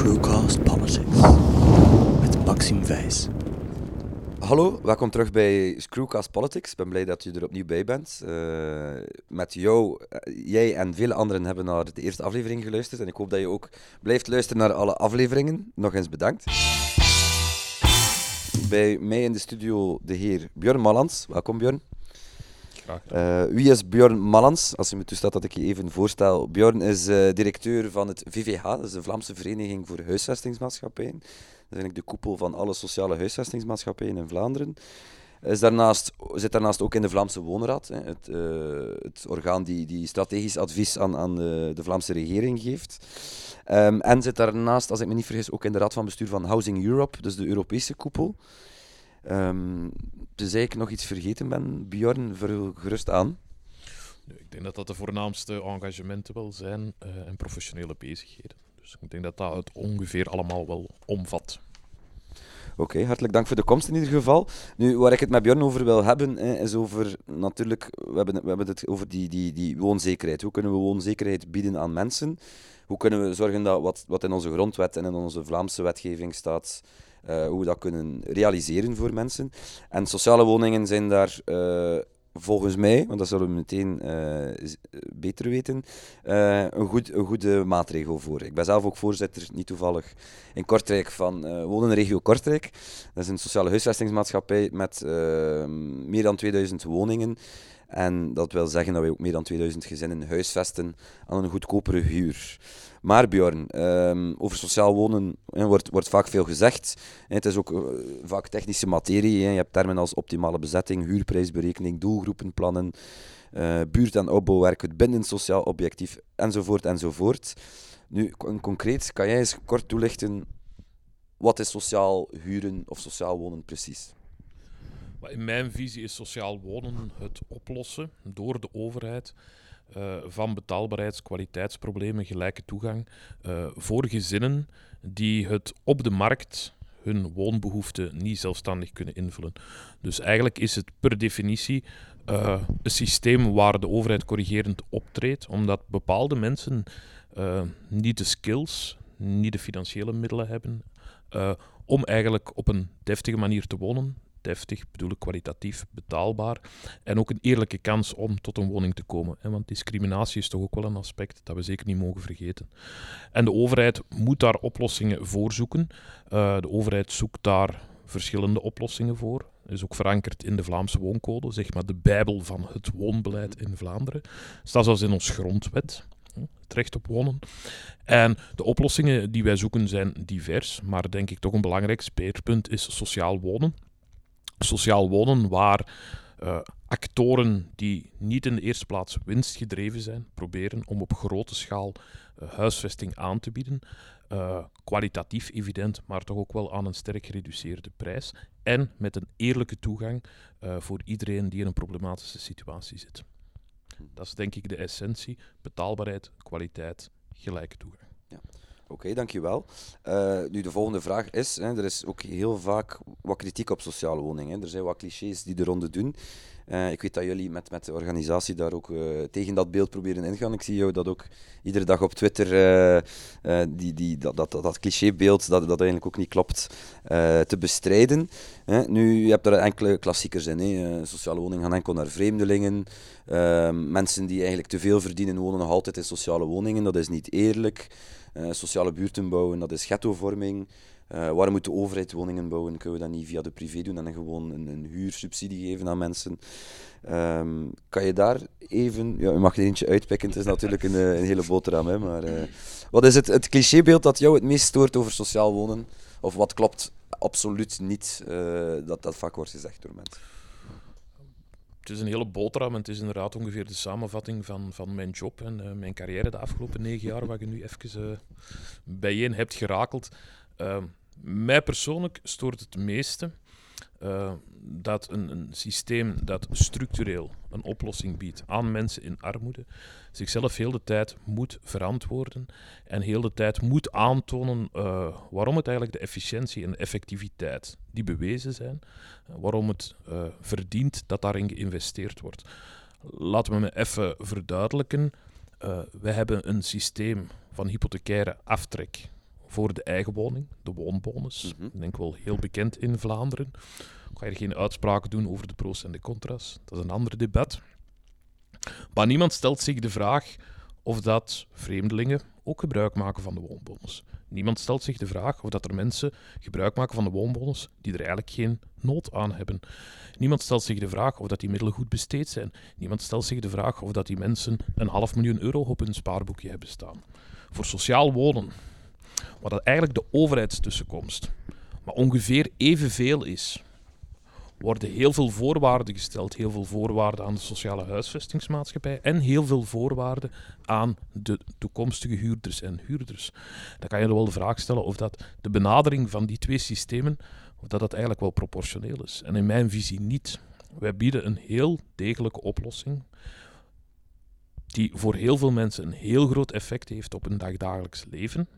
Screwcast Politics met Maxime Wijs. Hallo, welkom terug bij Screwcast Politics. Ik ben blij dat je er opnieuw bij bent. Uh, met jou, uh, jij en vele anderen hebben naar de eerste aflevering geluisterd. En ik hoop dat je ook blijft luisteren naar alle afleveringen. Nog eens bedankt. Bij mij in de studio de heer Björn Mallands. Welkom Björn. Uh, wie is Björn Mallans? Als je me toestaat dat ik je even voorstel. Björn is uh, directeur van het VVH, dat is de Vlaamse Vereniging voor Huisvestingsmaatschappijen. Dat is eigenlijk de koepel van alle sociale huisvestingsmaatschappijen in Vlaanderen. Is daarnaast, zit daarnaast ook in de Vlaamse Woonraad, hè, het, uh, het, orgaan die, die strategisch advies aan, aan de, de Vlaamse regering geeft. Um, en zit daarnaast, als ik me niet vergis, ook in de Raad van Bestuur van Housing Europe, dus de Europese koepel. Um, tenzij ik nog iets vergeten ben, Bjorn, vul gerust aan. Ik denk dat dat de voornaamste engagementen wel zijn uh, en professionele bezigheden. Dus ik denk dat dat het ongeveer allemaal wel omvat. Oké, okay, hartelijk dank voor de komst in ieder geval. Nu, waar ik het met Björn over wil hebben, is over natuurlijk, we hebben, we hebben het over die, die, die woonzekerheid. Hoe kunnen we woonzekerheid bieden aan mensen? Hoe kunnen we zorgen dat wat, wat in onze grondwet en in onze Vlaamse wetgeving staat, uh, hoe we dat kunnen realiseren voor mensen. En sociale woningen zijn daar uh, volgens mij, want dat zullen we meteen uh, beter weten, een, goed, een goede maatregel voor. Ik ben zelf ook voorzitter, niet toevallig, in Kortrijk van Wonenregio Kortrijk. Dat is een sociale huisvestingsmaatschappij met meer dan 2000 woningen. En dat wil zeggen dat wij ook meer dan 2000 gezinnen huisvesten aan een goedkopere huur. Maar Bjorn, um, over sociaal wonen wordt, wordt vaak veel gezegd. He, het is ook uh, vaak technische materie. Je hebt termen als optimale bezetting, huurprijsberekening, doelgroepenplannen, uh, buurt- en opbouwwerk, het binnen sociaal objectief, enzovoort, enzovoort. Nu, concreet, kan jij eens kort toelichten wat is sociaal huren of sociaal wonen precies? In mijn visie is sociaal wonen het oplossen door de overheid uh, van betaalbaarheids- kwaliteitsproblemen, gelijke toegang uh, voor gezinnen die het op de markt hun woonbehoeften niet zelfstandig kunnen invullen. Dus eigenlijk is het per definitie uh, een systeem waar de overheid corrigerend optreedt, omdat bepaalde mensen niet de skills, niet de financiële middelen hebben om eigenlijk op een deftige manier te wonen deftig, bedoel ik kwalitatief, betaalbaar. En ook een eerlijke kans om tot een woning te komen. Want discriminatie is toch ook wel een aspect dat we zeker niet mogen vergeten. En de overheid moet daar oplossingen voor zoeken. Uh, de overheid zoekt daar verschillende oplossingen voor. Is ook verankerd in de Vlaamse wooncode, zeg maar de bijbel van het woonbeleid in Vlaanderen. Staat zelfs in ons grondwet het recht op wonen. En de oplossingen die wij zoeken zijn divers, maar denk ik toch een belangrijk speerpunt is sociaal wonen sociaal wonen waar uh, actoren die niet in de eerste plaats winstgedreven zijn, proberen om op grote schaal uh, huisvesting aan te bieden. Uh, kwalitatief evident, maar toch ook wel aan een sterk gereduceerde prijs. En met een eerlijke toegang voor iedereen die in een problematische situatie zit. Dat is denk ik de essentie: betaalbaarheid, kwaliteit, gelijke toegang. Ja. Oké, dankjewel. Uh, nu, de volgende vraag is, hè, er is ook heel vaak wat kritiek op sociale woningen. Er zijn wat clichés die de ronde doen. Uh, ik weet dat jullie met, met de organisatie daar ook uh, tegen dat beeld proberen ingaan. Ik zie jou dat ook iedere dag op Twitter, die, die, dat, dat, dat, clichébeeld, dat, dat eigenlijk ook niet klopt, te bestrijden. nu, je hebt er enkele klassiekers in. Hè. sociale woningen gaan enkel naar vreemdelingen. mensen die eigenlijk te veel verdienen wonen nog altijd in sociale woningen. Dat is niet eerlijk. Uh, sociale buurten bouwen, dat is ghettovorming. Uh, waarom moet de overheid woningen bouwen? Kunnen we dat niet via de privé doen en dan gewoon een, een huursubsidie geven aan mensen? Um, kan je daar even, ja, je mag er eentje uitpikken, het is natuurlijk een, een hele boterham, hè, maar wat is het, het clichébeeld dat jou het meest stoort over sociaal wonen? Of wat klopt absoluut niet dat dat vaak wordt gezegd door mensen? Het is een hele boterham en het is inderdaad ongeveer de samenvatting van, van mijn job en uh, mijn carrière de afgelopen negen jaar, waar je nu even uh, bijeen hebt gerakeld. Uh, mij persoonlijk stoort het meeste dat een, een, systeem dat structureel een oplossing biedt aan mensen in armoede, zichzelf heel de tijd moet verantwoorden en heel de tijd moet aantonen uh, waarom het eigenlijk de efficiëntie en de effectiviteit die bewezen zijn, uh, waarom het verdient dat daarin geïnvesteerd wordt. Laten we me even verduidelijken. wij hebben een systeem van hypothecaire aftrek voor de eigen woning, de woonbonus. Mhm. Ik denk wel heel bekend in Vlaanderen. Ik ga hier geen uitspraken doen over de pro's en de contra's. Dat is een ander debat. Maar niemand stelt zich de vraag of dat vreemdelingen ook gebruik maken van de woonbonus. Niemand stelt zich de vraag of dat er mensen gebruik maken van de woonbonus die er eigenlijk geen nood aan hebben. Niemand stelt zich de vraag of dat die middelen goed besteed zijn. Niemand stelt zich de vraag of dat die mensen een half miljoen euro op hun spaarboekje hebben staan. Voor sociaal wonen, waar dat eigenlijk de overheidstussenkomst maar ongeveer evenveel is, worden heel veel voorwaarden gesteld. Heel veel voorwaarden aan de sociale huisvestingsmaatschappij en heel veel voorwaarden aan de toekomstige huurders en huurders. Dan kan je wel de vraag stellen of dat de benadering van die twee systemen of dat, dat eigenlijk wel proportioneel is. En in mijn visie niet. Wij bieden een heel degelijke oplossing die voor heel veel mensen een heel groot effect heeft op hun dagdagelijks leven.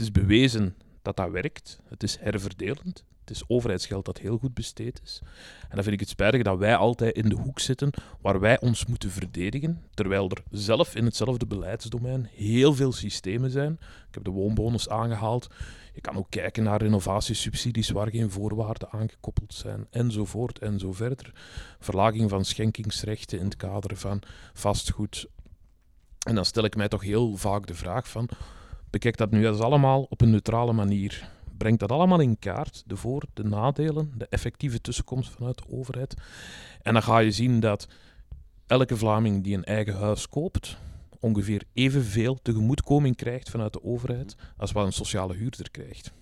Het is bewezen dat dat werkt. Het is herverdelend. Het is overheidsgeld dat heel goed besteed is. En dan vind ik het spijtig dat wij altijd in de hoek zitten waar wij ons moeten verdedigen, terwijl er zelf in hetzelfde beleidsdomein heel veel systemen zijn. Ik heb de woonbonus aangehaald. Je kan ook kijken naar renovatiesubsidies waar geen voorwaarden aangekoppeld zijn, enzovoort en zo verder. Verlaging van schenkingsrechten in het kader van vastgoed. En dan stel ik mij toch heel vaak de vraag van, bekijk dat nu eens allemaal op een neutrale manier. Brengt dat allemaal in kaart, de voor-, de nadelen, de effectieve tussenkomst vanuit de overheid. En dan ga je zien dat elke Vlaming die een eigen huis koopt, ongeveer evenveel tegemoetkoming krijgt vanuit de overheid als wat een sociale huurder krijgt.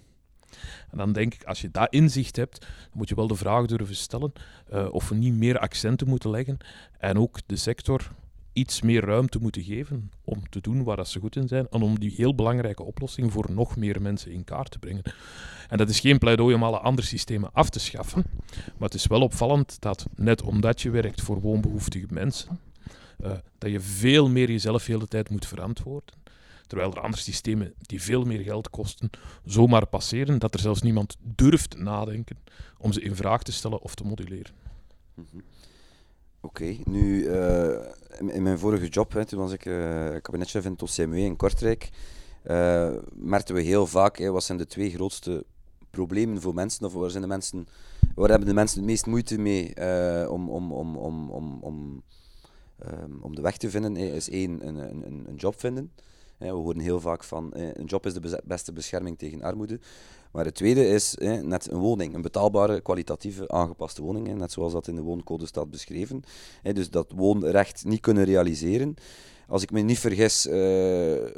En dan denk ik, als je dat inzicht hebt, moet je wel de vraag durven stellen uh, of we niet meer accenten moeten leggen en ook de sector iets meer ruimte moeten geven om te doen waar dat ze goed in zijn en om die heel belangrijke oplossing voor nog meer mensen in kaart te brengen. En dat is geen pleidooi om alle andere systemen af te schaffen, maar het is wel opvallend dat net omdat je werkt voor woonbehoeftige mensen, uh, dat je veel meer jezelf de hele tijd moet verantwoorden. Terwijl er andere systemen die veel meer geld kosten, zomaar passeren, dat er zelfs niemand durft nadenken om ze in vraag te stellen of te moduleren. -hmm. Oké, nu uh, in, mijn vorige job, hè, toen was ik uh, kabinetchef in het OCMW in Kortrijk, uh, merkten we heel vaak, hè, wat zijn de twee grootste problemen voor mensen, of waar, zijn de mensen, waar hebben de mensen het meest moeite mee om, om, om, om, om, om, um, om de weg te vinden, hè, is één, een, een, een job vinden. We horen heel vaak van een job is de beste bescherming tegen armoede. Maar het tweede is net een woning, een betaalbare, kwalitatieve, aangepaste woning, net zoals dat in de wooncode staat beschreven. Dus dat woonrecht niet kunnen realiseren. Als ik me niet vergis, uh,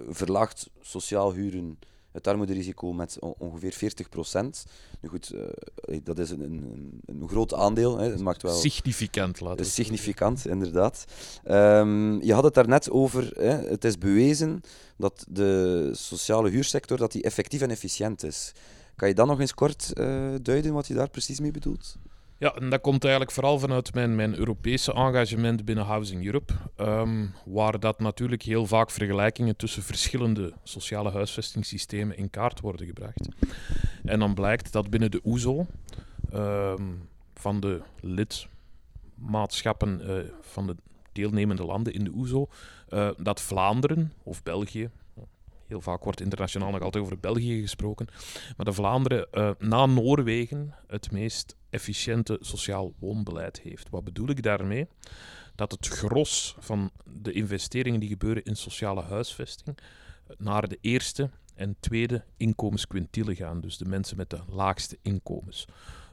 verlaagt sociaal huren het armoederisico met ongeveer 40 procent. Nu goed, uh, dat is een, een, een groot aandeel. Hè. Het maakt wel... Significant, laten we Significant, inderdaad. Um, je had het daarnet over, hè, het is bewezen dat de sociale huursector dat die effectief en efficiënt is. Kan je dan nog eens kort uh, duiden wat je daar precies mee bedoelt? Ja, en dat komt eigenlijk vooral vanuit mijn, mijn Europese engagement binnen Housing Europe, um, waar dat natuurlijk heel vaak vergelijkingen tussen verschillende sociale huisvestingssystemen in kaart worden gebracht. En dan blijkt dat binnen de OESO, um, van de lidmaatschappen uh, van de deelnemende landen in de OESO, uh, dat Vlaanderen of België, Heel vaak wordt internationaal nog altijd over België gesproken. Maar de Vlaanderen uh, na Noorwegen het meest efficiënte sociaal woonbeleid heeft. Wat bedoel ik daarmee? Dat het gros van de investeringen die gebeuren in sociale huisvesting naar de eerste en tweede inkomensquintielen gaan. Dus de mensen met de laagste inkomens.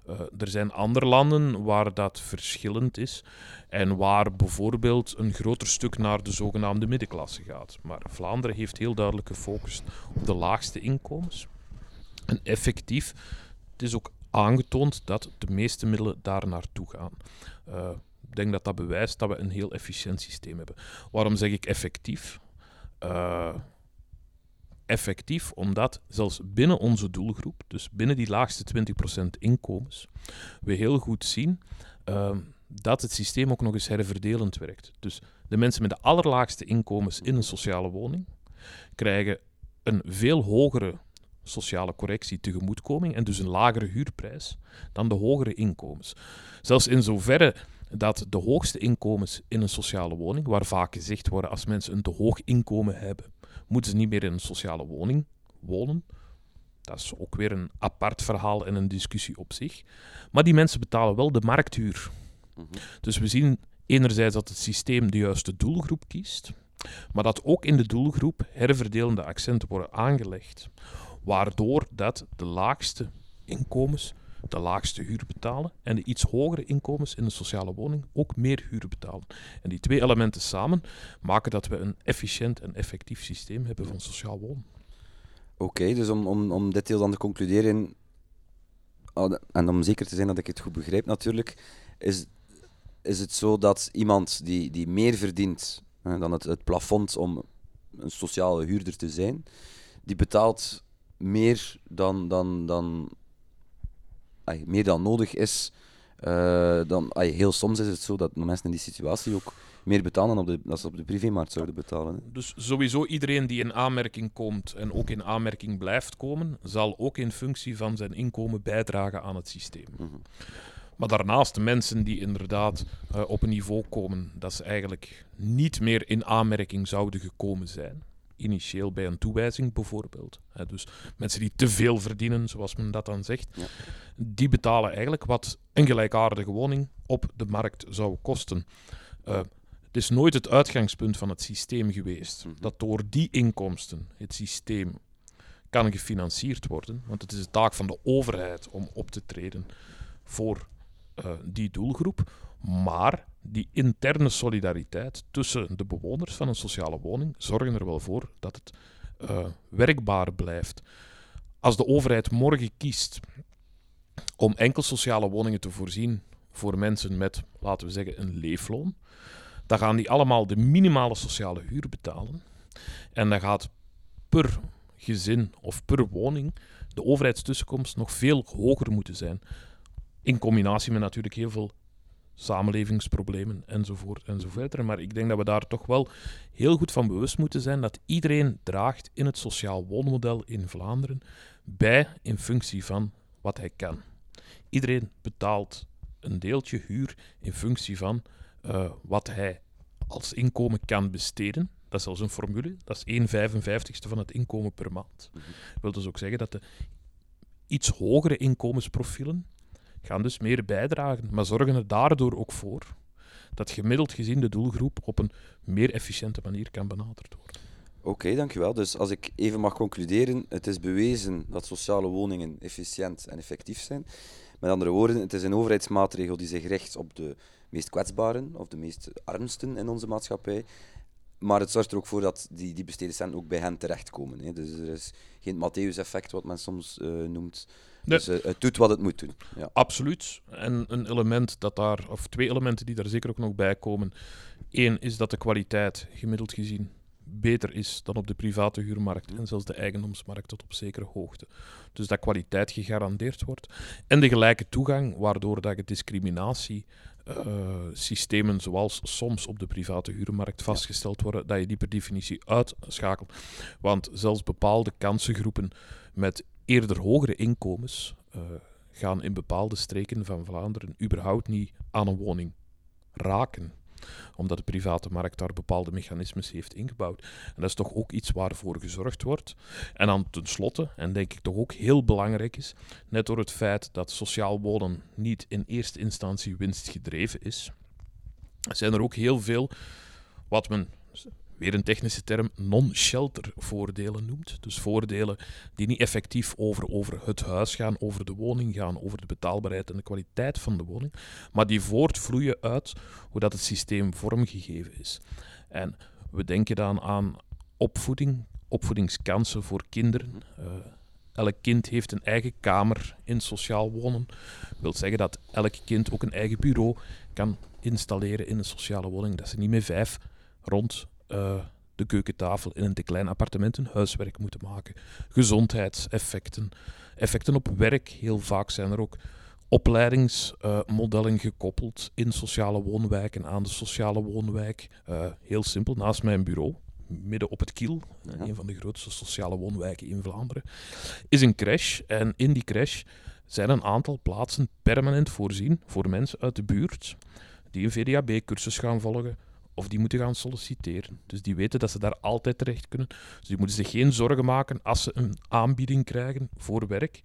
Uh, er zijn andere landen waar dat verschillend is en waar bijvoorbeeld een groter stuk naar de zogenaamde middenklasse gaat. Maar Vlaanderen heeft heel duidelijk gefocust op de laagste inkomens. En effectief, het is ook aangetoond dat de meeste middelen daar naartoe gaan. Uh, ik denk dat dat bewijst dat we een heel efficiënt systeem hebben. Waarom zeg ik effectief? Uh, effectief omdat zelfs binnen onze doelgroep, dus binnen die laagste 20% inkomens, we heel goed zien uh, dat het systeem ook nog eens herverdelend werkt. Dus de mensen met de allerlaagste inkomens in een sociale woning krijgen een veel hogere sociale correctie tegemoetkoming en dus een lagere huurprijs dan de hogere inkomens. Zelfs in zoverre dat de hoogste inkomens in een sociale woning, waar vaak gezegd wordt als mensen een te hoog inkomen hebben, moeten ze niet meer in een sociale woning wonen. Dat is ook weer een apart verhaal en een discussie op zich. Maar die mensen betalen wel de markthuur. Mhm. Dus we zien enerzijds dat het systeem de juiste doelgroep kiest, maar dat ook in de doelgroep herverdelende accenten worden aangelegd, waardoor dat de laagste inkomens de laagste huur betalen en de iets hogere inkomens in de sociale woning ook meer huur betalen. En die twee elementen samen maken dat we een efficiënt en effectief systeem hebben van sociaal wonen. Oké, dus om, om, om dit deel dan te concluderen, ah, en om zeker te zijn dat ik het goed begrijp natuurlijk, is, is het zo dat iemand die, die meer verdient hè, dan het, het plafond om een sociale huurder te zijn, die betaalt meer dan, dan, dan, ay, meer dan nodig is. eh, dan, ay, heel soms is het zo dat mensen in die situatie ook meer betalen dan, op de, dan ze op de privémarkt zouden betalen. hè. Dus sowieso iedereen die in aanmerking komt en ook in aanmerking blijft komen, zal ook in functie van zijn inkomen bijdragen aan het systeem. Mhm. Maar daarnaast de mensen die inderdaad eh, op een niveau komen dat ze eigenlijk niet meer in aanmerking zouden gekomen zijn. Initieel bij een toewijzing bijvoorbeeld. Hè, dus mensen die te veel verdienen, zoals men dat dan zegt, Ja. die betalen eigenlijk wat een gelijkaardige woning op de markt zou kosten. Eh, het is nooit het uitgangspunt van het systeem geweest Mhm. dat door die inkomsten het systeem kan gefinancierd worden. Want het is de taak van de overheid om op te treden voor eh, die doelgroep. Maar die interne solidariteit tussen de bewoners van een sociale woning zorgen er wel voor dat het eh, werkbaar blijft. Als de overheid morgen kiest om enkel sociale woningen te voorzien voor mensen met, laten we zeggen, een leefloon, dan gaan die allemaal de minimale sociale huur betalen. En dan gaat per gezin of per woning de overheidstussenkomst nog veel hoger moeten zijn. In combinatie met natuurlijk heel veel samenlevingsproblemen enzovoort enzovoort. Maar ik denk dat we daar toch wel heel goed van bewust moeten zijn dat iedereen draagt in het sociaal woonmodel in Vlaanderen bij in functie van wat hij kan. Iedereen betaalt een deeltje huur in functie van eh, wat hij als inkomen kan besteden. Dat is zelfs een formule. Dat is 1 55ste van het inkomen per maand. Dat wil dus ook zeggen dat de iets hogere inkomensprofielen gaan dus meer bijdragen, maar zorgen er daardoor ook voor dat gemiddeld gezien de doelgroep op een meer efficiënte manier kan benaderd worden. Oké, dankjewel. Dus als ik even mag concluderen, het is bewezen dat sociale woningen efficiënt en effectief zijn. Met andere woorden, het is een overheidsmaatregel die zich richt op de meest kwetsbaren of de meest armsten in onze maatschappij. Maar het zorgt er ook voor dat die, die besteden ook bij hen terechtkomen. Hè. Dus er is geen Matthäus-effect, wat men soms eh, noemt. Dus eh, het doet wat het moet doen. Ja. Absoluut. En een element dat daar, of twee elementen die daar zeker ook nog bij komen. Eén is dat de kwaliteit gemiddeld gezien beter is dan op de private huurmarkt en zelfs de eigendomsmarkt tot op zekere hoogte. Dus dat kwaliteit gegarandeerd wordt. En de gelijke toegang, waardoor dat je discriminatie eh, systemen zoals soms op de private huurmarkt vastgesteld worden, dat je die per definitie uitschakelt. Want zelfs bepaalde kansengroepen met eerder hogere inkomens eh, gaan in bepaalde streken van Vlaanderen überhaupt niet aan een woning raken omdat de private markt daar bepaalde mechanismes heeft ingebouwd. En dat is toch ook iets waarvoor gezorgd wordt. En dan tenslotte, en denk ik toch ook heel belangrijk is, net door het feit dat sociaal wonen niet in eerste instantie winstgedreven is, zijn er ook heel veel wat men, weer een technische term, non-shelter voordelen noemt. Dus voordelen die niet effectief over, over het huis gaan, over de woning gaan, over de betaalbaarheid en de kwaliteit van de woning, maar die voortvloeien uit hoe dat het systeem vormgegeven is. En we denken dan aan opvoeding, opvoedingskansen voor kinderen. Eh, elk kind heeft een eigen kamer in sociaal wonen. Dat wil zeggen dat elk kind ook een eigen bureau kan installeren in een sociale woning. Dat ze niet met vijf rond eh, de keukentafel in een te klein appartement een huiswerk moeten maken. Gezondheidseffecten, effecten op werk. Heel vaak zijn er ook opleidingsmodellen gekoppeld in sociale woonwijken aan de sociale woonwijk. Eh, heel simpel, naast mijn bureau, midden op het Kiel, Ja. een van de grootste sociale woonwijken in Vlaanderen, is een crash. En in die crash zijn een aantal plaatsen permanent voorzien voor mensen uit de buurt die een VDAB-cursus gaan volgen of die moeten gaan solliciteren. Dus die weten dat ze daar altijd terecht kunnen. Dus die moeten zich geen zorgen maken als ze een aanbieding krijgen voor werk,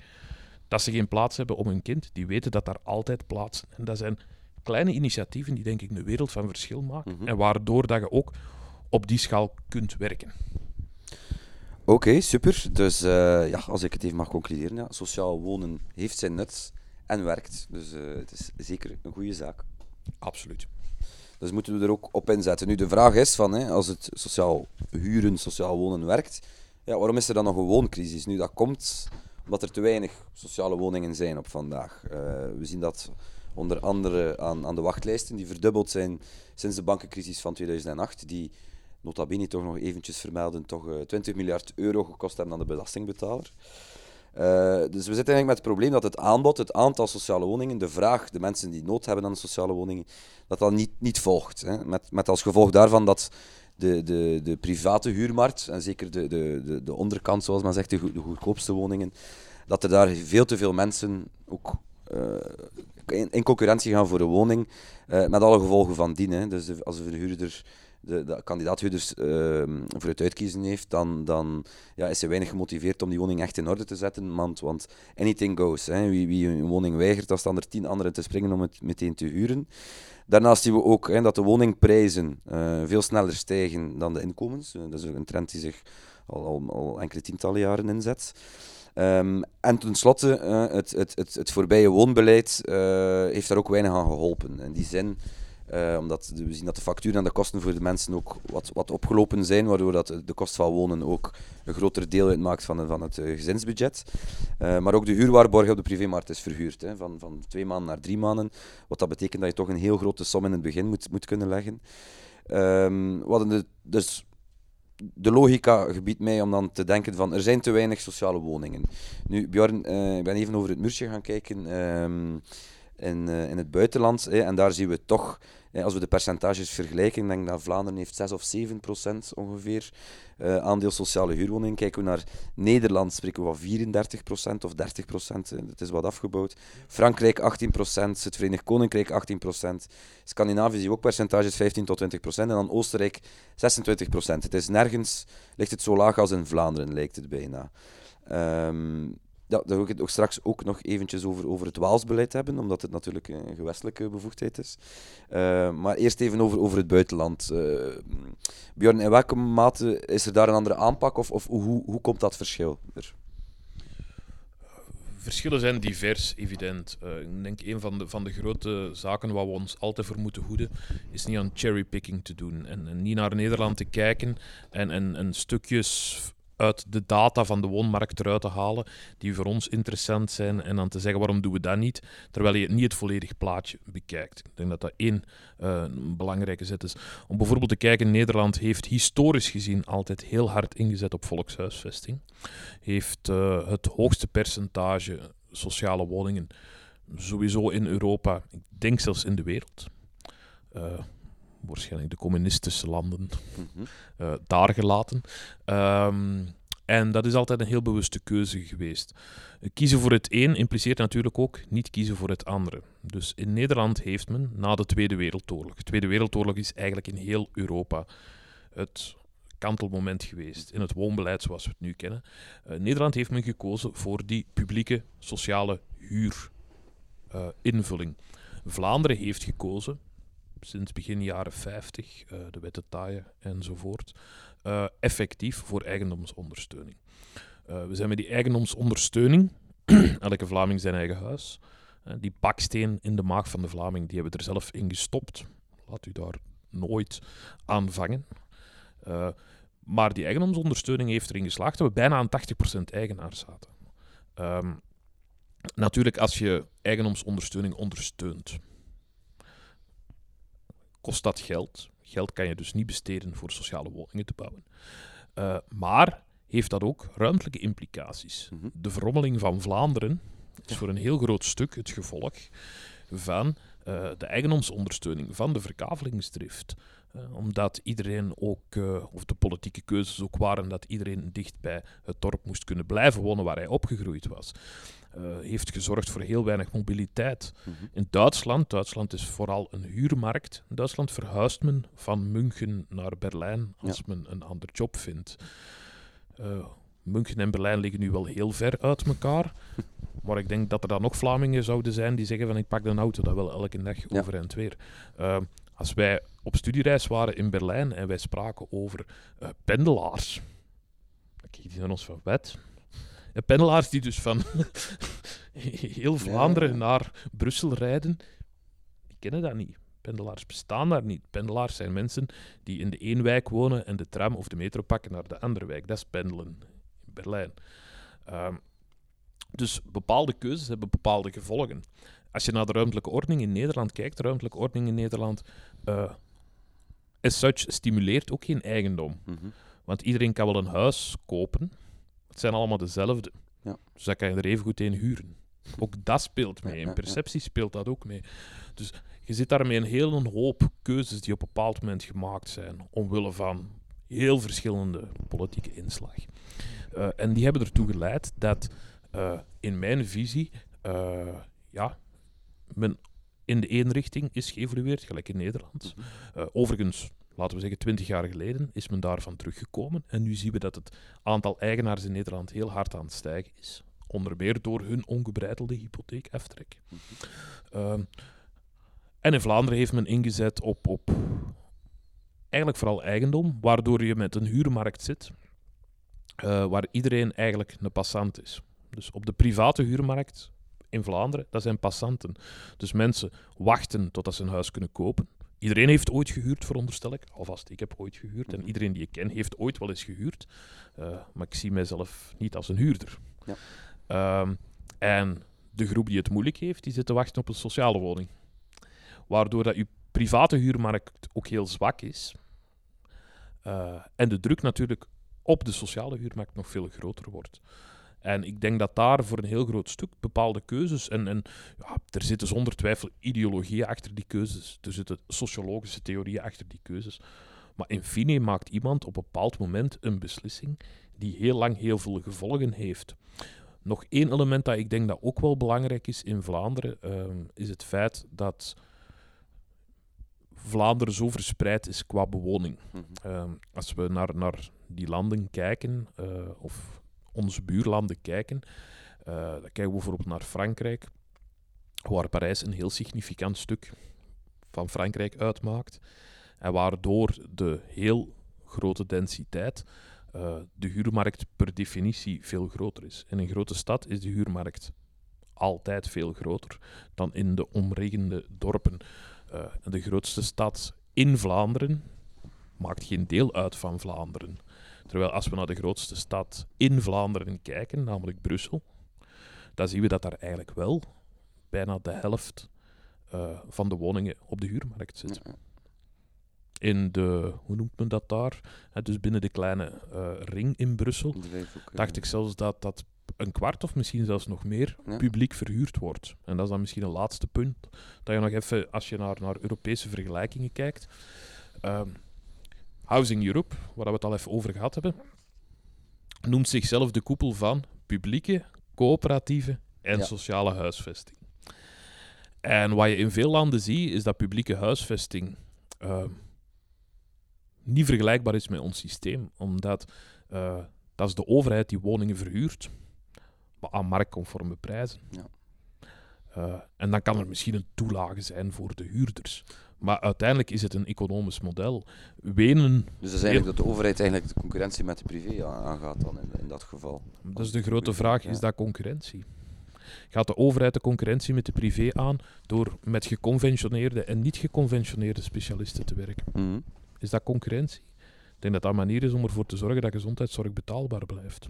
dat ze geen plaats hebben om hun kind. Die weten dat daar altijd plaats En dat zijn kleine initiatieven die denk ik een wereld van verschil maken. Mhm. En waardoor dat je ook op die schaal kunt werken. Oké, super. Dus eh, ja, als ik het even mag concluderen, ja, sociaal wonen heeft zijn nut en werkt. Dus eh, het is zeker een goede zaak. Absoluut. Dus moeten we er ook op inzetten. Nu, de vraag is van, hè, als het sociaal huren, sociaal wonen werkt, ja, waarom is er dan nog een wooncrisis? Nu, dat komt omdat er te weinig sociale woningen zijn op vandaag. Eh, we zien dat onder andere aan, aan de wachtlijsten, die verdubbeld zijn sinds de bankencrisis van 2008, die nota bene toch nog eventjes vermelden, toch eh, 20 miljard euro gekost hebben aan de belastingbetaler. Uh, dus we zitten eigenlijk met het probleem dat het aanbod, het aantal sociale woningen, de vraag, de mensen die nood hebben aan sociale woningen, dat dat niet, niet volgt. Hè. Met, met als gevolg daarvan dat de, de, de private huurmarkt, en zeker de, de, de, de onderkant, zoals men zegt, de, go- de goedkoopste woningen, dat er daar veel te veel mensen ook uh, in, concurrentie gaan voor een woning, uh, met alle gevolgen van dien. Dus als een verhuurder de, de kandidaathuurders uh, voor het uitkiezen heeft, dan, dan ja, is hij weinig gemotiveerd om die woning echt in orde te zetten. Want, want anything goes. Hè. Wie, wie een woning weigert, dan staan er tien anderen te springen om het meteen te huren. Daarnaast zien we ook hè, dat de woningprijzen uh, veel sneller stijgen dan de inkomens. Uh, dat is een trend die zich al, al, al enkele tientallen jaren inzet. Um, en tenslotte, uh, het, het, het, het voorbije woonbeleid heeft daar ook weinig aan geholpen. In die zin uh, omdat we zien dat de facturen en de kosten voor de mensen ook wat, wat opgelopen zijn, waardoor dat de kost van wonen ook een groter deel uitmaakt van, van het uh, gezinsbudget. Uh, maar ook de huurwaarborg op de privémarkt is verhuurd, hè, van, van twee maanden naar drie maanden. Wat dat betekent dat je toch een heel grote som in het begin moet, moet kunnen leggen. Um, de, dus de logica gebiedt mij om dan te denken van er zijn te weinig sociale woningen. Nu, Bjorn, ik ben even over het muurtje gaan kijken um, in, in het buitenland en daar zien we toch als we de percentages vergelijken, denk ik dat Vlaanderen heeft 6 of 7 procent ongeveer uh, aandeel sociale huurwoningen. Kijken we naar Nederland, spreken we van 34 procent of 30 procent. Het is wat afgebouwd. Frankrijk 18 procent, het Verenigd Koninkrijk 18 procent. Scandinavië zie ook percentages 15 tot 20 procent. En dan Oostenrijk 26 procent. Het is nergens, ligt het zo laag als in Vlaanderen, lijkt het bijna. Um, ja, daar wil ik het ook straks ook nog eventjes over, over het Waalsbeleid hebben, omdat het natuurlijk een gewestelijke bevoegdheid is. Uh, maar eerst even over, over het buitenland. Uh, Björn, in welke mate is er daar een andere aanpak of, of hoe, hoe komt dat verschil er? Verschillen zijn divers, evident. Uh, ik denk een van de, van de grote zaken waar we ons altijd voor moeten hoeden, is niet aan cherrypicking te doen. En, en niet naar Nederland te kijken en, en, en stukjes uit de data van de woonmarkt eruit te halen die voor ons interessant zijn en dan te zeggen waarom doen we dat niet, terwijl je niet het volledige plaatje bekijkt. Ik denk dat dat één uh, belangrijke zet is. Om bijvoorbeeld te kijken, Nederland heeft historisch gezien altijd heel hard ingezet op volkshuisvesting. Heeft uh, het hoogste percentage sociale woningen sowieso in Europa, ik denk zelfs in de wereld. Uh, waarschijnlijk de communistische landen uh, daar gelaten. Um, en dat is altijd een heel bewuste keuze geweest. Kiezen voor het een impliceert natuurlijk ook niet kiezen voor het andere. Dus in Nederland heeft men na de Tweede Wereldoorlog. De Tweede Wereldoorlog is eigenlijk in heel Europa het kantelmoment geweest in het woonbeleid zoals we het nu kennen. Uh, Nederland heeft men gekozen voor die publieke sociale huurinvulling. Uh, Vlaanderen heeft gekozen sinds begin jaren 50, uh, de wetten taaien enzovoort, uh, effectief voor eigendomsondersteuning. Uh, we zijn met die eigendomsondersteuning, elke Vlaming zijn eigen huis, die baksteen in de maag van de Vlaming, die hebben we er zelf in gestopt. Laat u daar nooit aan vangen. maar die eigendomsondersteuning heeft erin geslaagd dat we bijna aan 80% eigenaar zaten. Um, natuurlijk, als je eigendomsondersteuning ondersteunt, kost dat geld. Geld kan je dus niet besteden voor sociale woningen te bouwen. Uh, maar heeft dat ook ruimtelijke implicaties. Mm-hmm. De verrommeling van Vlaanderen is voor een heel groot stuk het gevolg van uh, de eigendomsondersteuning, van de verkavelingsdrift. Eh, omdat iedereen ook, eh, of de politieke keuzes ook waren, dat iedereen dicht bij het dorp moest kunnen blijven wonen waar hij opgegroeid was. Uh, heeft gezorgd voor heel weinig mobiliteit. Mhm. In Duitsland, Duitsland is vooral een huurmarkt. In Duitsland verhuist men van München naar Berlijn als men een ander job vindt. Uh, München en Berlijn liggen nu wel heel ver uit elkaar. Maar ik denk dat er dan nog Vlamingen zouden zijn die zeggen van ik pak de auto dat wel elke dag Ja. over en weer. Uh, als wij op studiereis waren in Berlijn en wij spraken over pendelaars. Dan keken die naar ons van wet. Pendelaars die dus van heel Vlaanderen Ja. naar Brussel rijden, die kennen dat niet. Pendelaars bestaan daar niet. Pendelaars zijn mensen die in de één wijk wonen en de tram of de metro pakken naar de andere wijk. Dat is pendelen in Berlijn. Um, dus bepaalde keuzes hebben bepaalde gevolgen. Als je naar de ruimtelijke ordening in Nederland kijkt, de ruimtelijke ordening in Nederland, uh, as such, stimuleert ook geen eigendom. Mm -hmm. Want iedereen kan wel een huis kopen. Het zijn allemaal dezelfde. Ja. Dus daar kan je er even goed in huren. Ook dat speelt mee. In perceptie speelt dat ook mee. Dus je zit daarmee een hele hoop keuzes die op een bepaald moment gemaakt zijn. Omwille van heel verschillende politieke inslag. Uh, en die hebben ertoe geleid dat uh, in mijn visie uh, ja, men in de ene richting is geëvolueerd, gelijk in Nederland. Uh, overigens, laten we zeggen, twintig jaar geleden is men daarvan teruggekomen. En nu zien we dat het aantal eigenaars in Nederland heel hard aan het stijgen is. Onder meer door hun ongebreidelde hypotheekaftrek. Uh, en in Vlaanderen heeft men ingezet op, op eigenlijk vooral eigendom, waardoor je met een huurmarkt zit, uh, waar iedereen eigenlijk een passant is. Dus op de private huurmarkt in Vlaanderen, dat zijn passanten. Dus mensen wachten totdat ze een huis kunnen kopen. Iedereen heeft ooit gehuurd, veronderstel ik. Alvast, ik heb ooit gehuurd. En iedereen die ik ken heeft ooit wel eens gehuurd. Uh, maar ik zie mijzelf niet als een huurder. Ja. Um, en de groep die het moeilijk heeft, die zit te wachten op een sociale woning. Waardoor dat je private huurmarkt ook heel zwak is. Uh, en de druk natuurlijk op de sociale huurmarkt nog veel groter wordt. En ik denk dat daar voor een heel groot stuk bepaalde keuzes, en, en ja, er zitten zonder twijfel ideologieën achter die keuzes, er zitten sociologische theorieën achter die keuzes. Maar in fine maakt iemand op een bepaald moment een beslissing die heel lang heel veel gevolgen heeft. Nog één element dat ik denk dat ook wel belangrijk is in Vlaanderen, uh, is het feit dat Vlaanderen zo verspreid is qua bewoning. Mm -hmm. uh, als we naar, naar die landen kijken, uh, of onze buurlanden kijken, uh, dan kijken we bijvoorbeeld naar Frankrijk, waar Parijs een heel significant stuk van Frankrijk uitmaakt. En waardoor de heel grote densiteit uh, de huurmarkt per definitie veel groter is. In een grote stad is de huurmarkt altijd veel groter dan in de omringende dorpen. Uh, de grootste stad in Vlaanderen maakt geen deel uit van Vlaanderen. Terwijl als we naar de grootste stad in Vlaanderen kijken, namelijk Brussel, dan zien we dat daar eigenlijk wel bijna de helft uh, van de woningen op de huurmarkt zit. In de, hoe noemt men dat daar? He, dus binnen de kleine uh, ring in Brussel, ook, dacht ik zelfs dat dat een kwart of misschien zelfs nog meer Ja. publiek verhuurd wordt. En dat is dan misschien een laatste punt. Dat je nog even, als je naar, naar Europese vergelijkingen kijkt. Um, Housing Europe, waar we het al even over gehad hebben, noemt zichzelf de koepel van publieke, coöperatieve en Ja. sociale huisvesting. En wat je in veel landen ziet, is dat publieke huisvesting uh, niet vergelijkbaar is met ons systeem, omdat uh, dat is de overheid die woningen verhuurt, maar aan marktconforme prijzen. Ja. Uh, en dan kan er misschien een toelage zijn voor de huurders. Maar uiteindelijk is het een economisch model. Wenen, Dus dat is eigenlijk dat de overheid eigenlijk de concurrentie met de privé aangaat dan in, in dat geval. dat is de grote vraag, is dat concurrentie? Gaat de overheid de concurrentie met de privé aan door met geconventioneerde en niet geconventioneerde specialisten te werken? Mhm. Is dat concurrentie? Ik denk dat dat een manier is om ervoor te zorgen dat gezondheidszorg betaalbaar blijft.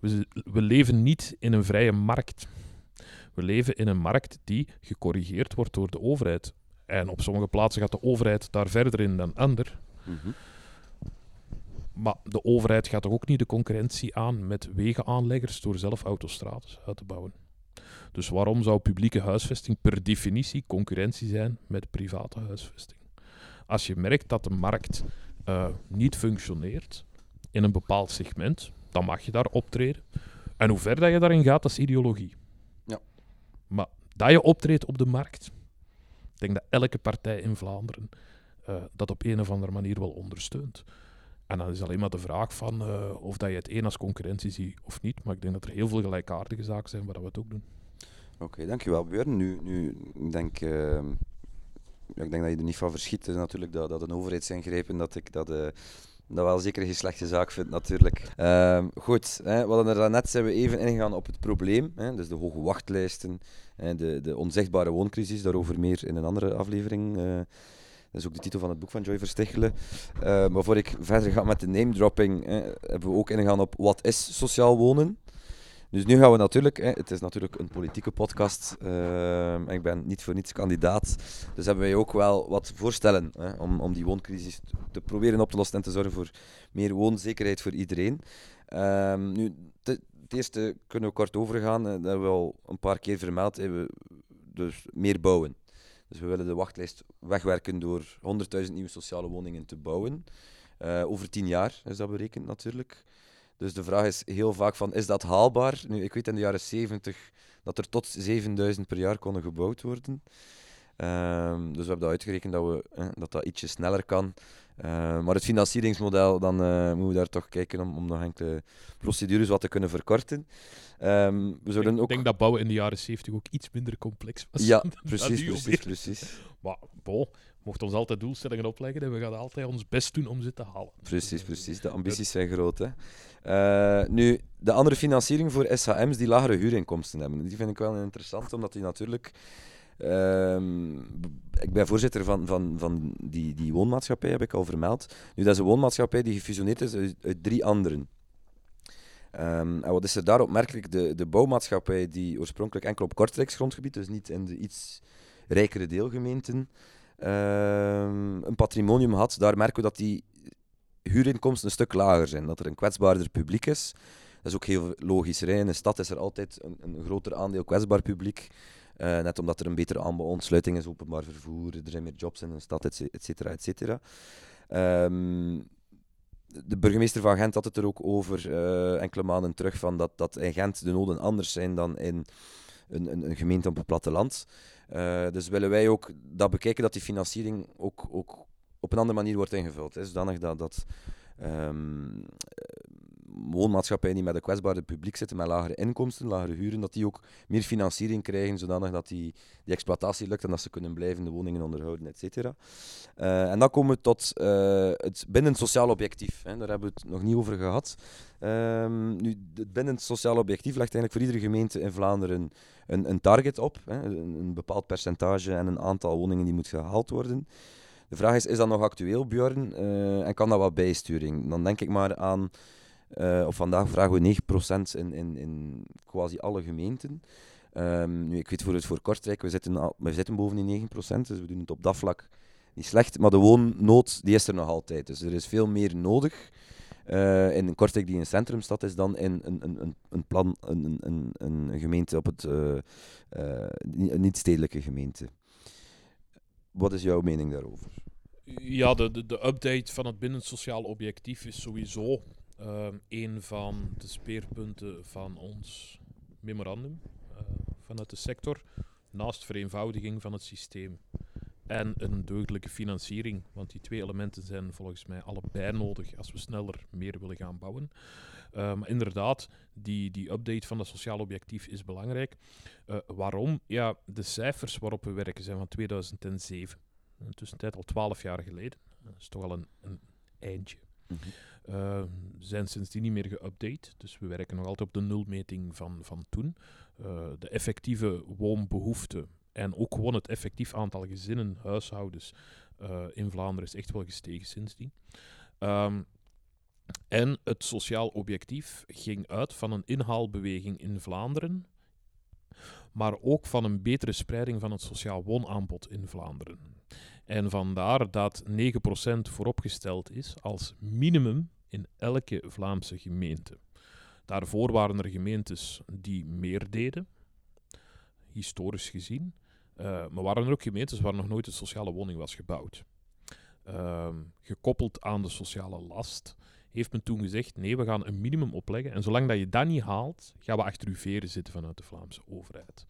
We, we leven niet in een vrije markt. We leven in een markt die gecorrigeerd wordt door de overheid. En op sommige plaatsen gaat de overheid daar verder in dan ander. Mhm. Maar de overheid gaat toch ook niet de concurrentie aan met wegenaanleggers door zelf autostrades uit te bouwen. Dus waarom zou publieke huisvesting per definitie concurrentie zijn met private huisvesting? Als je merkt dat de markt eh, niet functioneert in een bepaald segment, dan mag je daar optreden. En hoe ver dat je daarin gaat, dat is ideologie. Ja. Maar dat je optreedt op de markt, ik denk dat elke partij in Vlaanderen eh, dat op een of andere manier wel ondersteunt. En dan is alleen maar de vraag van eh, of dat je het een als concurrentie ziet of niet. Maar ik denk dat er heel veel gelijkaardige zaken zijn waar we het ook doen. Oké, dankjewel Björn. Nu, nu ik denk, ja, ik denk dat je er niet van verschiet. Natuurlijk dat, dat een overheidsingrepen, dat ik dat, eh, dat wel zeker geen slechte zaak vind natuurlijk. Ehm, goed, hè, we hadden er daarnet zijn we even ingegaan op het probleem. Hè, dus de hoge wachtlijsten, de, de onzichtbare wooncrisis, daarover meer in een andere aflevering. eh. dat is ook de titel van het boek van Joy Verstichelen. Eh, maar voor ik verder ga met de name dropping, hebben we ook ingegaan op wat is sociaal wonen. Dus nu gaan we natuurlijk, het is natuurlijk een politieke podcast, en ik ben niet voor niets kandidaat, dus hebben wij ook wel wat voorstellen om, om die wooncrisis te, proberen op te lossen en te zorgen voor meer woonzekerheid voor iedereen. Ehm, nu, het eerste kunnen we kort overgaan, eh, dat hebben we al een paar keer vermeld, we, dus meer bouwen. Dus we willen de wachtlijst wegwerken door 100.000 nieuwe sociale woningen te bouwen. Eh, over tien jaar is dat berekend natuurlijk. Dus de vraag is heel vaak van, is dat haalbaar? Nu, ik weet in de jaren 70 dat er tot 7000 per jaar konden gebouwd worden. Ehm, dus we hebben dat uitgerekend dat we, eh, dat, dat ietsje sneller kan. Ehm, maar het financieringsmodel, dan eh, moeten we daar toch kijken om, om nog enkele procedures wat te kunnen verkorten. Ehm, we Ik zouden denk, ook... denk dat bouwen in de jaren 70 ook iets minder complex was. Ja, precies, precies, precies. Maar bon, mocht ons altijd doelstellingen opleggen en we gaan altijd ons best doen om ze te halen. Precies, precies. De ambities zijn groot. Hè. Eh, nu, de andere financiering voor SHM's die lagere huurinkomsten hebben, die vind ik wel interessant, omdat die natuurlijk... ehm, ik ben voorzitter van, van, van die, die woonmaatschappij, heb ik al vermeld. Nu, dat is een woonmaatschappij die gefusioneerd is uit, drie anderen. Ehm, en wat is er daar opmerkelijk? De, de bouwmaatschappij die oorspronkelijk enkel op Kortrijks grondgebied, dus niet in de iets rijkere deelgemeenten, ehm, een patrimonium had, daar merken we dat die huurinkomsten een stuk lager zijn. Dat er een kwetsbaarder publiek is. Dat is ook heel logisch. hè. In een stad is er altijd een, een groter aandeel kwetsbaar publiek. Eh, net omdat er een betere ontsluiting is, openbaar vervoer, er zijn meer jobs in een stad, et ce- et cetera, et cetera. Ehm, de burgemeester van Gent had het er ook over eh, enkele maanden terug, van dat, dat in Gent de noden anders zijn dan in een, een, een gemeente op het platteland. Eh, dus willen wij ook dat bekijken dat die financiering ook, ook op een andere manier wordt ingevuld. Hè, zodanig dat, dat ehm, eh, woonmaatschappijen die met een kwetsbaarder publiek zitten, met lagere inkomsten, lagere huren, dat die ook meer financiering krijgen, zodanig dat die, die exploitatie lukt en dat ze kunnen blijven de woningen onderhouden, et cetera. Eh, en dan komen we tot eh, het binnen sociaal objectief. Hè. Daar hebben we het nog niet over gehad. Ehm, nu, het binnen het sociaal objectief legt eigenlijk voor iedere gemeente in Vlaanderen een, een target op. Hè. Een, bepaald percentage en een aantal woningen die moet gehaald worden. De vraag is, is dat nog actueel, Björn? Eh, en kan dat wat bijsturing? Dan denk ik maar aan, of vandaag vragen we 9% in, in, in quasi alle gemeenten. Ehm, nu, ik weet voor het voor Kortrijk, we zitten, al, we zitten boven die 9%, dus we doen het op dat vlak niet slecht. Maar de woonnood, die is er nog altijd. Dus er is veel meer nodig eh, in een Kortrijk die een centrumstad is dan in een, een, een, een, plan, een, een, een, een gemeente op het, eh, niet-stedelijke gemeente. Wat is jouw mening daarover? Ja, de, de, de update van het binnen sociaal objectief is sowieso ehm, een van de speerpunten van ons memorandum eh, vanuit de sector. Naast vereenvoudiging van het systeem en een deugdelijke financiering. Want die twee elementen zijn volgens mij allebei nodig als we sneller meer willen gaan bouwen. Maar inderdaad, die, die update van het sociaal objectief is belangrijk. Eh, waarom? Ja, de cijfers waarop we werken zijn van 2007. In de tussentijd al twaalf jaar geleden. Dat is toch al een, een eindje. Uh, zijn sindsdien niet meer geüpdate. Dus we werken nog altijd op de nulmeting van, van toen. Uh, de effectieve woonbehoefte en ook gewoon het effectief aantal gezinnen, huishoudens uh, in Vlaanderen is echt wel gestegen sindsdien. Um, en het sociaal objectief ging uit van een inhaalbeweging in Vlaanderen, maar ook van een betere spreiding van het sociaal woonaanbod in Vlaanderen. En vandaar dat 9% vooropgesteld is als minimum in elke Vlaamse gemeente. Daarvoor waren er gemeentes die meer deden, historisch gezien. Uh, maar waren er ook gemeentes waar nog nooit een sociale woning was gebouwd. ehm, gekoppeld aan de sociale last, heeft men toen gezegd, nee, we gaan een minimum opleggen. En zolang dat je dat niet haalt, gaan we achter uw veren zitten vanuit de Vlaamse overheid.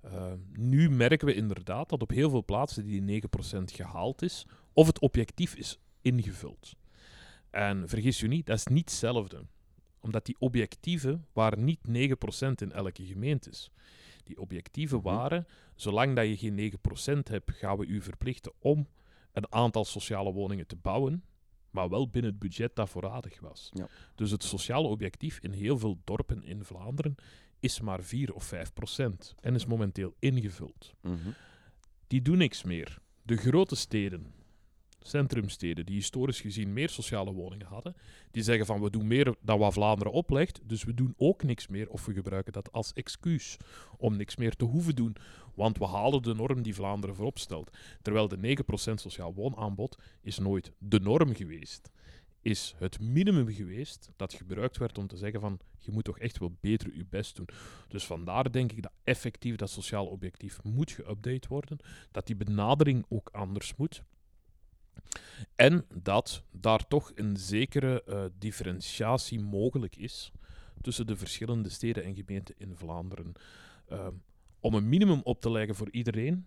Ehm, nu merken we inderdaad dat op heel veel plaatsen die 9% gehaald is, of het objectief is ingevuld. En vergis je niet, dat is niet hetzelfde. Omdat die objectieven waren niet 9% in elke gemeente. Die objectieven Mhm. waren, zolang dat je geen 9% hebt, gaan we u verplichten om een aantal sociale woningen te bouwen, maar wel binnen het budget dat voorradig was. Ja. Dus het sociale objectief in heel veel dorpen in Vlaanderen is maar 4 of 5 procent en is momenteel ingevuld. Mhm. Die doen niks meer. De grote steden, centrumsteden, die historisch gezien meer sociale woningen hadden, die zeggen van we doen meer dan wat Vlaanderen oplegt, dus we doen ook niks meer of we gebruiken dat als excuus om niks meer te hoeven doen, want we halen de norm die Vlaanderen voorop stelt. Terwijl de 9% sociaal woonaanbod is nooit de norm geweest. Is het minimum geweest dat gebruikt werd om te zeggen van je moet toch echt wel beter je best doen. Dus vandaar denk ik dat effectief dat sociaal objectief moet geüpdate worden, dat die benadering ook anders moet. En dat daar toch een zekere eh, differentiatie mogelijk is tussen de verschillende steden en gemeenten in Vlaanderen. Ehm, om een minimum op te leggen voor iedereen,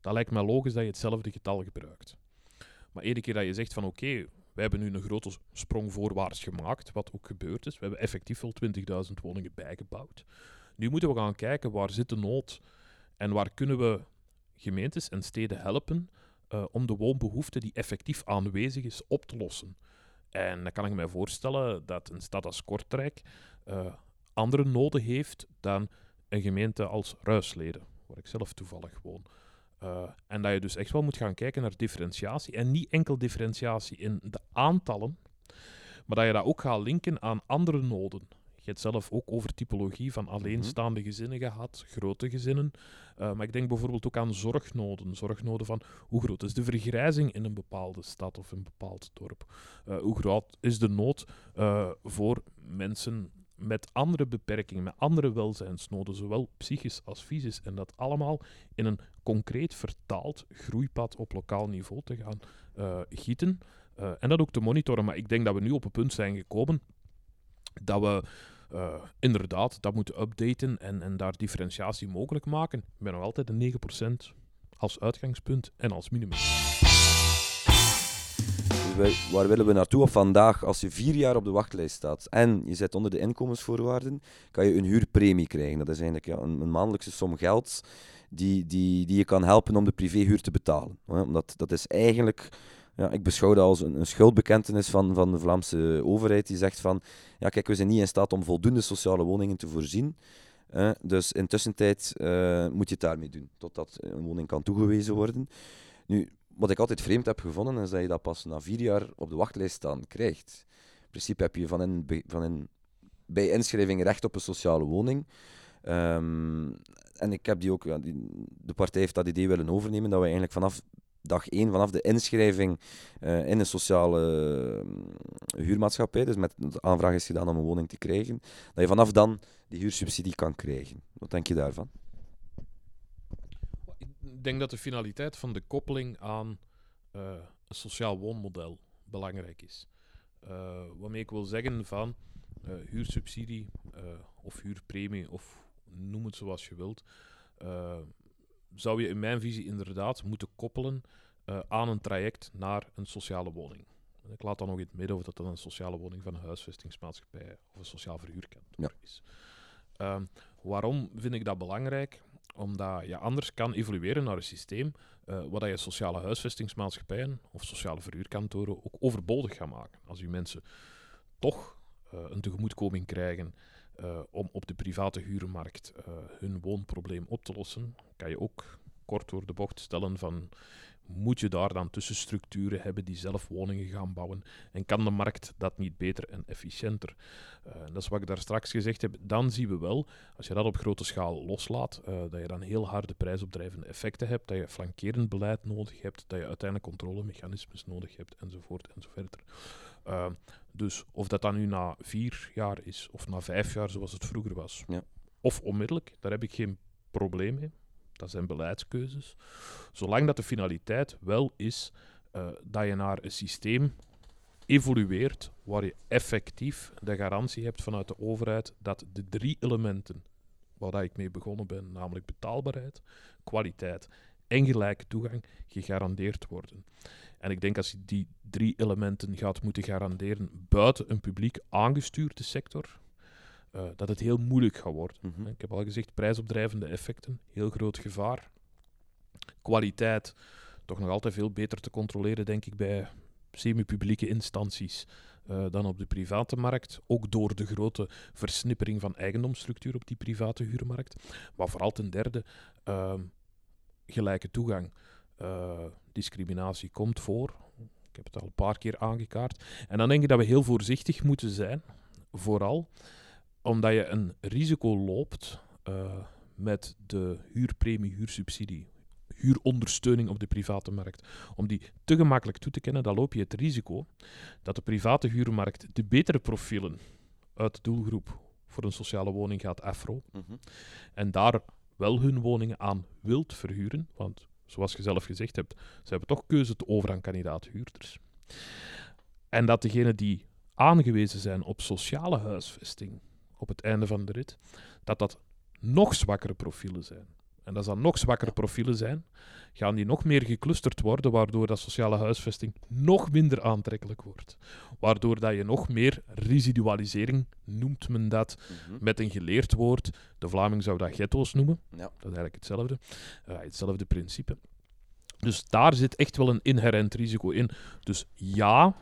dat lijkt mij logisch dat je hetzelfde getal gebruikt. Maar iedere keer dat je zegt van oké, wij hebben nu een grote sprong voorwaarts gemaakt, wat ook gebeurd is. We hebben effectief wel 20.000 woningen bijgebouwd. Nu moeten we gaan kijken waar zit de nood en waar kunnen we gemeentes en steden helpen eh, om de woonbehoefte die effectief aanwezig is op te lossen. En dan kan ik mij voorstellen dat een stad als Kortrijk eh, andere noden heeft dan een gemeente als Ruisleden, waar ik zelf toevallig woon. Eh, en dat je dus echt wel moet gaan kijken naar differentiatie. En niet enkel differentiatie in de aantallen, maar dat je dat ook gaat linken aan andere noden. Je hebt zelf ook over typologie van alleenstaande gezinnen gehad, grote gezinnen. Eh, maar ik denk bijvoorbeeld ook aan zorgnoden. Zorgnoden van hoe groot is de vergrijzing in een bepaalde stad of een bepaald dorp? Eh, hoe groot is de nood eh, voor mensen met andere beperkingen, met andere welzijnsnoden, zowel psychisch als fysisch. En dat allemaal in een concreet vertaald groeipad op lokaal niveau te gaan gieten. En dat ook te monitoren. Maar ik denk dat we nu op een punt zijn gekomen dat we eh, inderdaad dat moeten updaten en, en daar differentiatie mogelijk maken. Ik ben nog altijd een 9% als uitgangspunt en als minimum. Dus waar willen we naartoe op vandaag? Als je vier jaar op de wachtlijst staat en je zit onder de inkomensvoorwaarden, kan je een huurpremie krijgen. Dat is eigenlijk ja, een, een maandelijkse som geld die, die, die je kan helpen om de privéhuur te betalen. Omdat dat is eigenlijk, ja, ik beschouw dat als een, schuldbekentenis van, van de Vlaamse overheid die zegt van, ja kijk, we zijn niet in staat om voldoende sociale woningen te voorzien. dus in tussentijd eh, moet je het daarmee doen, totdat een woning kan toegewezen worden. Nu, wat ik altijd vreemd heb gevonden, is dat je dat pas na vier jaar op de wachtlijst staan krijgt. In principe heb je van in, van in, bij inschrijving recht op een sociale woning. Ehm, en ik heb die ook, de partij heeft dat idee willen overnemen, dat we eigenlijk vanaf dag één, vanaf de inschrijving eh, in een sociale eh, huurmaatschappij, dus met de aanvraag is gedaan om een woning te krijgen, dat je vanaf dan die huursubsidie kan krijgen. Wat denk je daarvan? Ik denk dat de finaliteit van de koppeling aan eh, een sociaal woonmodel belangrijk is. Waarmee ik wil zeggen van huursubsidie of huurpremie of noem het zoals je wilt, zou je in mijn visie inderdaad moeten koppelen eh, aan een traject naar een sociale woning. En ik laat dan nog in het midden of dat dan een sociale woning van een huisvestingsmaatschappij of een sociaal verhuurkantoor is. Ehm, waarom vind ik dat belangrijk? Omdat je anders kan evolueren naar een systeem eh waar dat je sociale huisvestingsmaatschappijen of sociale verhuurkantoren ook overbodig gaat maken. Als je mensen toch eh, een tegemoetkoming krijgen eh, om op de private huurmarkt eh, hun woonprobleem op te lossen, kan je ook kort door de bocht stellen van moet je daar dan tussenstructuren hebben die zelf woningen gaan bouwen en kan de markt dat niet beter en efficiënter? Eh, dat is wat ik daar straks gezegd heb. Dan zien we wel, als je dat op grote schaal loslaat, dat je dan heel harde prijsopdrijvende effecten hebt, dat je flankerend beleid nodig hebt, dat je uiteindelijk controlemechanismes nodig hebt, enzovoort enzoverder. Uh, dus of dat dan nu na vier jaar is, of na vijf jaar zoals het vroeger was, Ja. of onmiddellijk, daar heb ik geen probleem mee. Dat zijn beleidskeuzes. Zolang dat de finaliteit wel is eh, dat je naar een systeem evolueert waar je effectief de garantie hebt vanuit de overheid dat de drie elementen waar ik mee begonnen ben, namelijk betaalbaarheid, kwaliteit en gelijke toegang, gegarandeerd worden. En ik denk als je die drie elementen gaat moeten garanderen buiten een publiek aangestuurde sector, uh, dat het heel moeilijk gaat worden. Mhm. Ik heb al gezegd, prijsopdrijvende effecten, heel groot gevaar. Kwaliteit, toch nog altijd veel beter te controleren, denk ik, bij semi-publieke instanties uh, dan op de private markt. Ook door de grote versnippering van eigendomsstructuur op die private huurmarkt. Maar vooral ten derde, uh, gelijke toegang. Uh, discriminatie komt voor. Ik heb het al een paar keer aangekaart. En dan denk ik dat we heel voorzichtig moeten zijn. Vooral omdat je een risico loopt uh, met de huurpremie, huursubsidie, huurondersteuning op de private markt. Om die te gemakkelijk toe te kennen, dan loop je het risico dat de private huurmarkt de betere profielen uit de doelgroep voor een sociale woning gaat afro. Mhm. En daar wel hun woningen aan wilt verhuren, want zoals je zelf gezegd hebt, ze hebben toch keuze te over aan kandidaat-huurders. En dat degenen die aangewezen zijn op sociale huisvesting op het einde van de rit, dat dat nog zwakkere profielen zijn. En als dat nog zwakkere profielen zijn, gaan die nog meer geclusterd worden, waardoor dat sociale huisvesting nog minder aantrekkelijk wordt. Waardoor dat je nog meer residualisering, noemt men dat, Mhm. met een geleerd woord. De Vlaming zou dat ghetto's noemen. Ja. Dat is eigenlijk hetzelfde. Eh, hetzelfde principe. Dus daar zit echt wel een inherent risico in. Dus ja,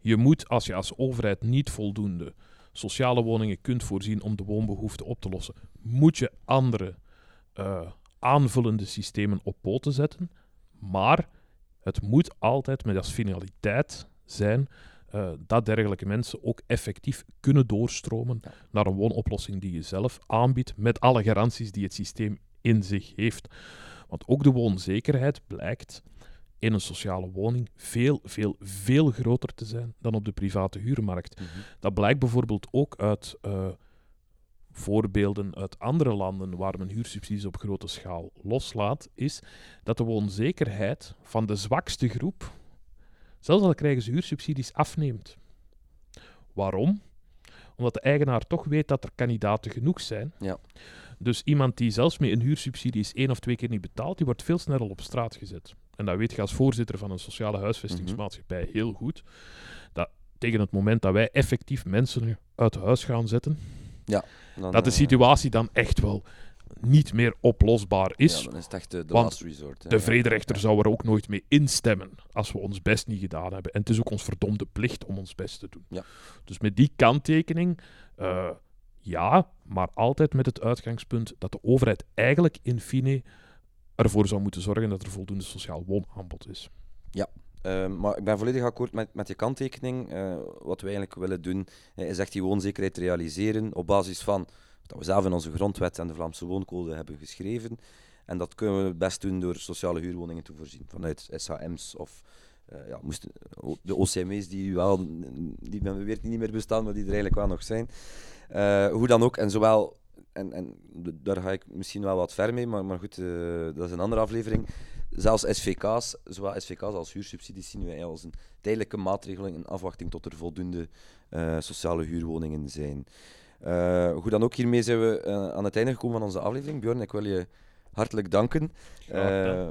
je moet als je als overheid niet voldoende sociale woningen kunt voorzien om de woonbehoefte op te lossen, moet je andere uh, aanvullende systemen op poten zetten. Maar het moet altijd met als finaliteit zijn uh, dat dergelijke mensen ook effectief kunnen doorstromen Ja. naar een woonoplossing die je zelf aanbiedt, met alle garanties die het systeem in zich heeft. Want ook de woonzekerheid blijkt in een sociale woning veel, veel, veel groter te zijn dan op de private huurmarkt. Mhm. Dat blijkt bijvoorbeeld ook uit uh, voorbeelden uit andere landen waar men huursubsidies op grote schaal loslaat, is dat de woonzekerheid van de zwakste groep, zelfs al krijgen ze huursubsidies, afneemt. Waarom? Omdat de eigenaar toch weet dat er kandidaten genoeg zijn. Ja. Dus iemand die zelfs met een huursubsidie is één of twee keer niet betaalt, die wordt veel sneller op straat gezet. En dat weet je als voorzitter van een sociale huisvestingsmaatschappij mm -hmm. heel goed. Dat tegen het moment dat wij effectief mensen uit huis gaan zetten, ja, dan, dat de situatie dan echt wel niet meer oplosbaar is. Ja, dan is het echt de, de want last resort. hè. De vrederechter ja. zou er ook nooit mee instemmen als we ons best niet gedaan hebben. En het is ook ons verdomde plicht om ons best te doen. Ja. Dus met die kanttekening, uh, ja, maar altijd met het uitgangspunt dat de overheid eigenlijk in fine ervoor zou moeten zorgen dat er voldoende sociaal woonaanbod is. Ja, uh, maar ik ben volledig akkoord met, met je kanttekening. Uh, wat we eigenlijk willen doen, uh, is echt die woonzekerheid realiseren op basis van wat we zelf in onze grondwet en de Vlaamse wooncode hebben geschreven. En dat kunnen we het best doen door sociale huurwoningen te voorzien, vanuit SHM's of ja, moesten, de OCMW's die wel, die men beweert niet meer bestaan, maar die er eigenlijk wel nog zijn. hoe dan ook, en zowel en, en daar ga ik misschien wel wat ver mee, maar, maar goed, uh, dat is een andere aflevering. Zelfs SVK's, zowel SVK's als huursubsidies zien wij als een tijdelijke maatregel in afwachting tot er voldoende uh, sociale huurwoningen zijn. Uh, hoe dan ook, hiermee zijn we aan het einde gekomen van onze aflevering. Bjorn, ik wil je hartelijk danken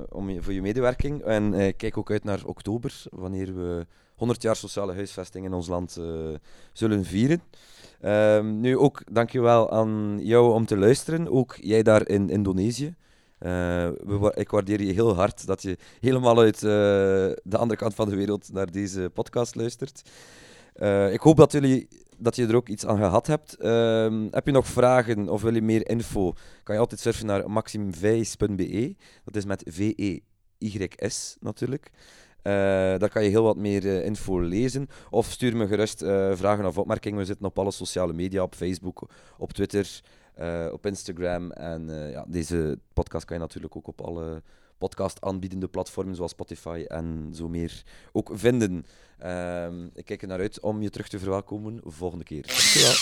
om je, voor je medewerking. En kijk ook uit naar oktober, wanneer we 100 jaar sociale huisvesting in ons land zullen vieren. Um, nu ook dankjewel aan jou om te luisteren, ook jij daar in Indonesië. Uh, we, ik waardeer je heel hard dat je helemaal uit uh, de andere kant van de wereld naar deze podcast luistert. Uh, ik hoop dat, jullie, dat je er ook iets aan gehad hebt. Uh, heb je nog vragen of wil je meer info? Kan je altijd surfen naar maximvijs.be. Dat is met V-E-Y-S natuurlijk. Uh, daar kan je heel wat meer uh, info lezen. Of stuur me gerust uh, vragen of opmerkingen. We zitten op alle sociale media, op Facebook, op Twitter, op Instagram. En ja, deze podcast kan je natuurlijk ook op alle podcast aanbiedende platformen zoals Spotify en zo meer ook vinden. Ehm, ik kijk er naar uit om je terug te verwelkomen volgende keer. Dankjewel.